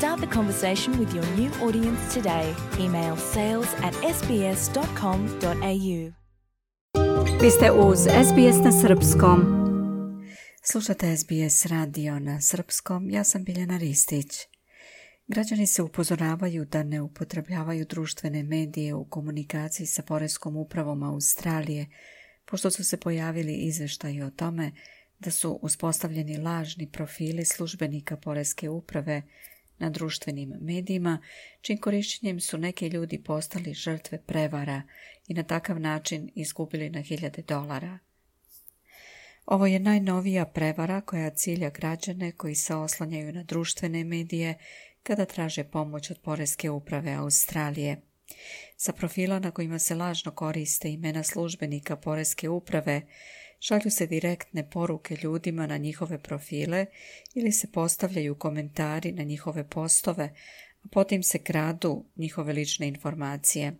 Start the conversation with your new audience today. Email sales at sbs.com.au Vi ste uz SBS na Srpskom. Slušate SBS radio na Srpskom, ja sam Biljana Ristić. Građani se upozoravaju da ne upotrebljavaju društvene medije u komunikaciji sa Poreskom upravom Australije, pošto su se pojavili izveštaji o tome da su uspostavljeni lažni profili službenika Poreske uprave – na društvenim medijima, čim korišćenjem su neki ljudi postali žrtve prevara i na takav način izgubili na hiljade dolara. Ovo je najnovija prevara koja cilja građane koji se oslanjaju na društvene medije kada traže pomoć od Poreske uprave Australije. Sa profila na kojima se lažno koriste imena službenika Poreske uprave šalju se direktne poruke ljudima na njihove profile ili se postavljaju komentari na njihove postove, a potim se kradu njihove lične informacije.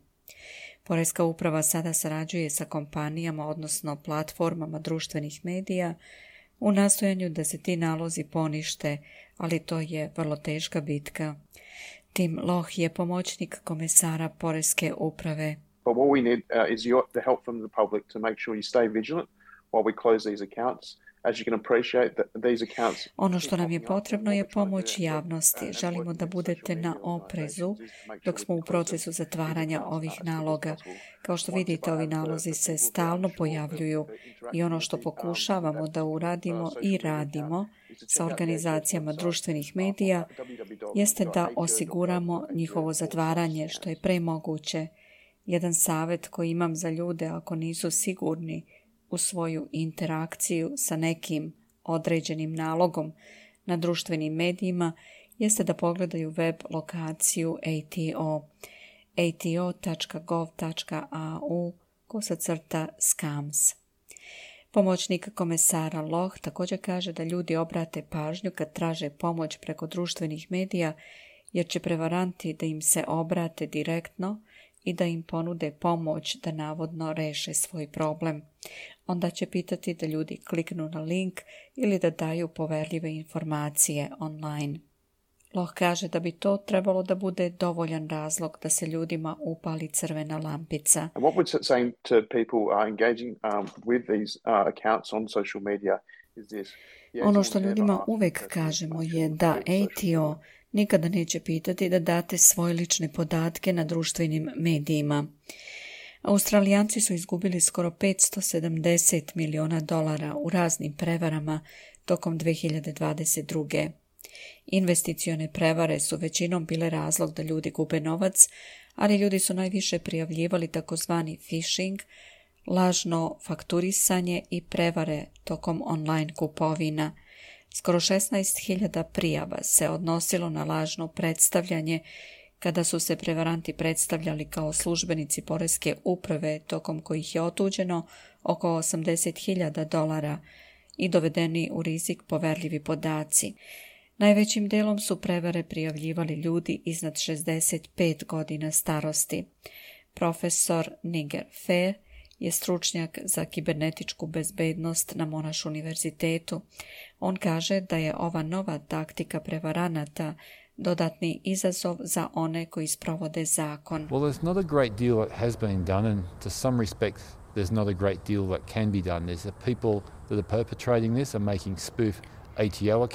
Poreska uprava sada sarađuje sa kompanijama, odnosno platformama društvenih medija, u nastojanju da se ti nalozi ponište, ali to je vrlo teška bitka. Tim Loh je pomoćnik komesara Poreske uprave. we need uh, is the help from the public to make sure you stay vigilant while we close these accounts. Ono što nam je potrebno je pomoć javnosti. Želimo da budete na oprezu dok smo u procesu zatvaranja ovih naloga. Kao što vidite, ovi nalozi se stalno pojavljuju i ono što pokušavamo da uradimo i radimo sa organizacijama društvenih medija jeste da osiguramo njihovo zatvaranje što je premoguće. Jedan savjet koji imam za ljude ako nisu sigurni u svoju interakciju sa nekim određenim nalogom na društvenim medijima jeste da pogledaju web lokaciju ATO ato.gov.au kosa crta scams. Pomoćnik komesara Loh također kaže da ljudi obrate pažnju kad traže pomoć preko društvenih medija jer će prevaranti da im se obrate direktno i da im ponude pomoć da navodno reše svoj problem. Onda će pitati da ljudi kliknu na link ili da daju poverljive informacije online. Loh kaže da bi to trebalo da bude dovoljan razlog da se ljudima upali crvena lampica. Ono što ljudima uvek kažemo je da ATO nikada neće pitati da date svoje lične podatke na društvenim medijima. Australijanci su izgubili skoro 570 miliona dolara u raznim prevarama tokom 2022. Investicione prevare su većinom bile razlog da ljudi gube novac, ali ljudi su najviše prijavljivali takozvani phishing, lažno fakturisanje i prevare tokom online kupovina – Skoro 16.000 prijava se odnosilo na lažno predstavljanje kada su se prevaranti predstavljali kao službenici Poreske uprave tokom kojih je otuđeno oko 80.000 dolara i dovedeni u rizik poverljivi podaci. Najvećim delom su prevare prijavljivali ljudi iznad 65 godina starosti. Profesor Niger Fair je stručnjak za kibernetičku bezbednost na Monaš univerzitetu. On kaže da je ova nova taktika prevaranata dodatni izazov za one koji sprovode zakon.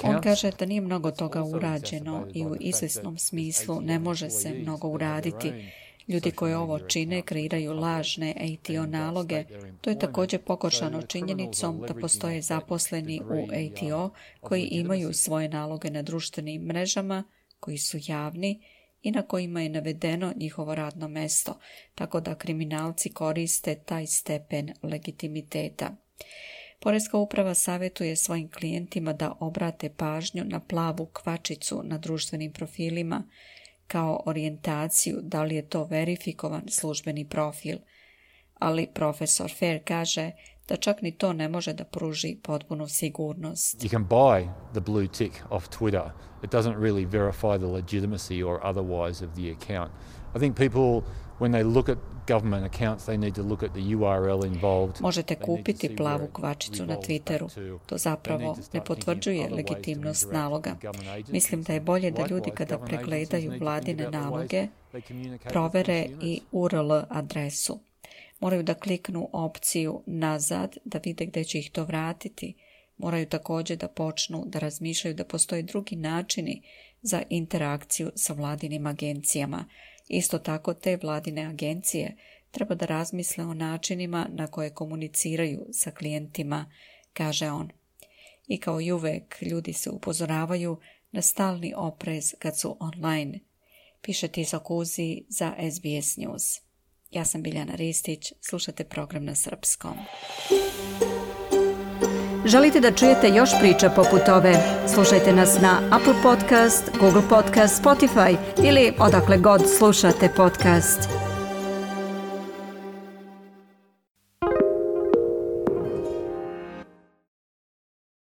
on kaže da nije mnogo toga urađeno i u izvesnom smislu ne može se mnogo uraditi. Ljudi koji ovo čine kreiraju lažne ATO naloge. To je također pokošano činjenicom da postoje zaposleni u ATO koji imaju svoje naloge na društvenim mrežama, koji su javni i na kojima je navedeno njihovo radno mesto, tako da kriminalci koriste taj stepen legitimiteta. Poreska uprava savjetuje svojim klijentima da obrate pažnju na plavu kvačicu na društvenim profilima, kao orijentaciju da li je to verifikovan službeni profil, ali profesor Fair kaže da čak ni to ne može da pruži potpunu sigurnost. You can buy the blue tick off Twitter. It doesn't really verify the legitimacy or otherwise of the account. I think people when they look at government accounts they need to look at the URL involved. Možete kupiti plavu kvačicu na Twitteru. To zapravo ne potvrđuje legitimnost naloga. Mislim da je bolje da ljudi kada pregledaju vladine naloge provere i URL adresu moraju da kliknu opciju nazad da vide gdje će ih to vratiti. Moraju također da počnu da razmišljaju da postoje drugi načini za interakciju sa vladinim agencijama. Isto tako te vladine agencije treba da razmisle o načinima na koje komuniciraju sa klijentima, kaže on. I kao i uvek, ljudi se upozoravaju na stalni oprez kad su online, piše s Kuzi za SBS News. Ja sam Biljana Ristić, slušate program na srpskom. Želite da čujete još priča poput ove? Slušajte nas na Apple Podcast, Google Podcast, Spotify ili odakle god slušate podcast.